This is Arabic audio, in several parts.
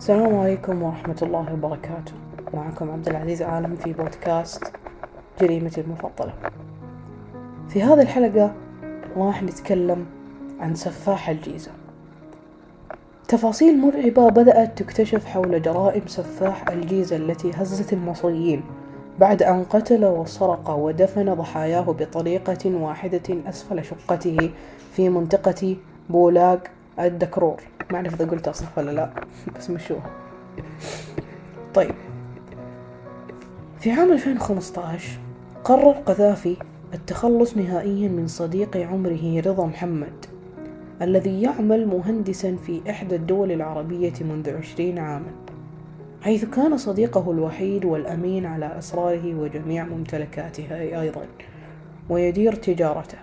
السلام عليكم ورحمة الله وبركاته. معكم عبد العزيز عالم في بودكاست جريمتي المفضلة. في هذه الحلقة راح نتكلم عن سفاح الجيزة. تفاصيل مرعبة بدأت تكتشف حول جرائم سفاح الجيزة التي هزت المصريين بعد أن قتل وسرق ودفن ضحاياه بطريقة واحدة أسفل شقته في منطقة بولاق الدكرور. ما أعرف إذا قلتها صح ولا لا بس مشوها طيب. في عام 2015 قرر قذافي التخلص نهائيا من صديق عمره رضا محمد الذي يعمل مهندسا في إحدى الدول العربية منذ عشرين عاما حيث كان صديقه الوحيد والأمين على أسراره وجميع ممتلكاته أيضا ويدير تجارته.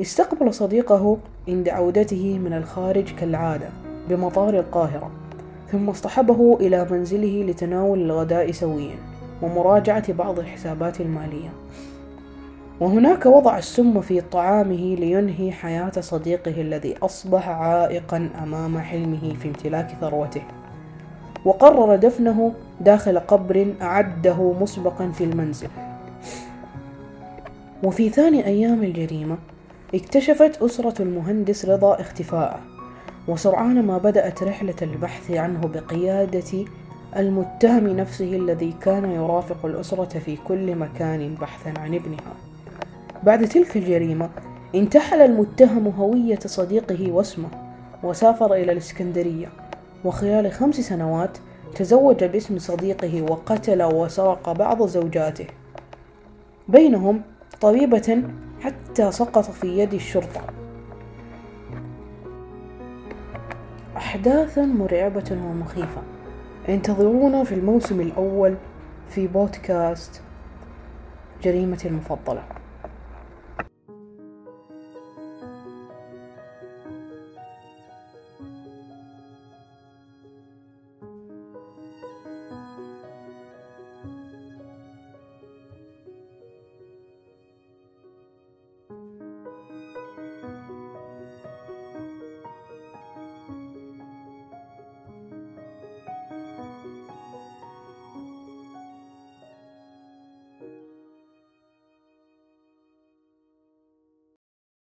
استقبل صديقه عند عودته من الخارج كالعادة بمطار القاهرة ثم اصطحبه إلى منزله لتناول الغداء سويا ومراجعة بعض الحسابات المالية. وهناك وضع السم في طعامه لينهي حياة صديقه الذي أصبح عائقا أمام حلمه في امتلاك ثروته. وقرر دفنه داخل قبر أعده مسبقا في المنزل. وفي ثاني أيام الجريمة اكتشفت أسرة المهندس رضا اختفاءه وسرعان ما بدأت رحلة البحث عنه بقيادة المتهم نفسه الذي كان يرافق الأسرة في كل مكان بحثا عن ابنها. بعد تلك الجريمة انتحل المتهم هوية صديقه واسمه وسافر إلى الإسكندرية وخلال خمس سنوات تزوج باسم صديقه وقتل وسرق بعض زوجاته. بينهم طبيبة حتى سقط في يد الشرطة. أحداث مرعبة ومخيفة. انتظرونا في الموسم الأول في بودكاست جريمتي المفضلة.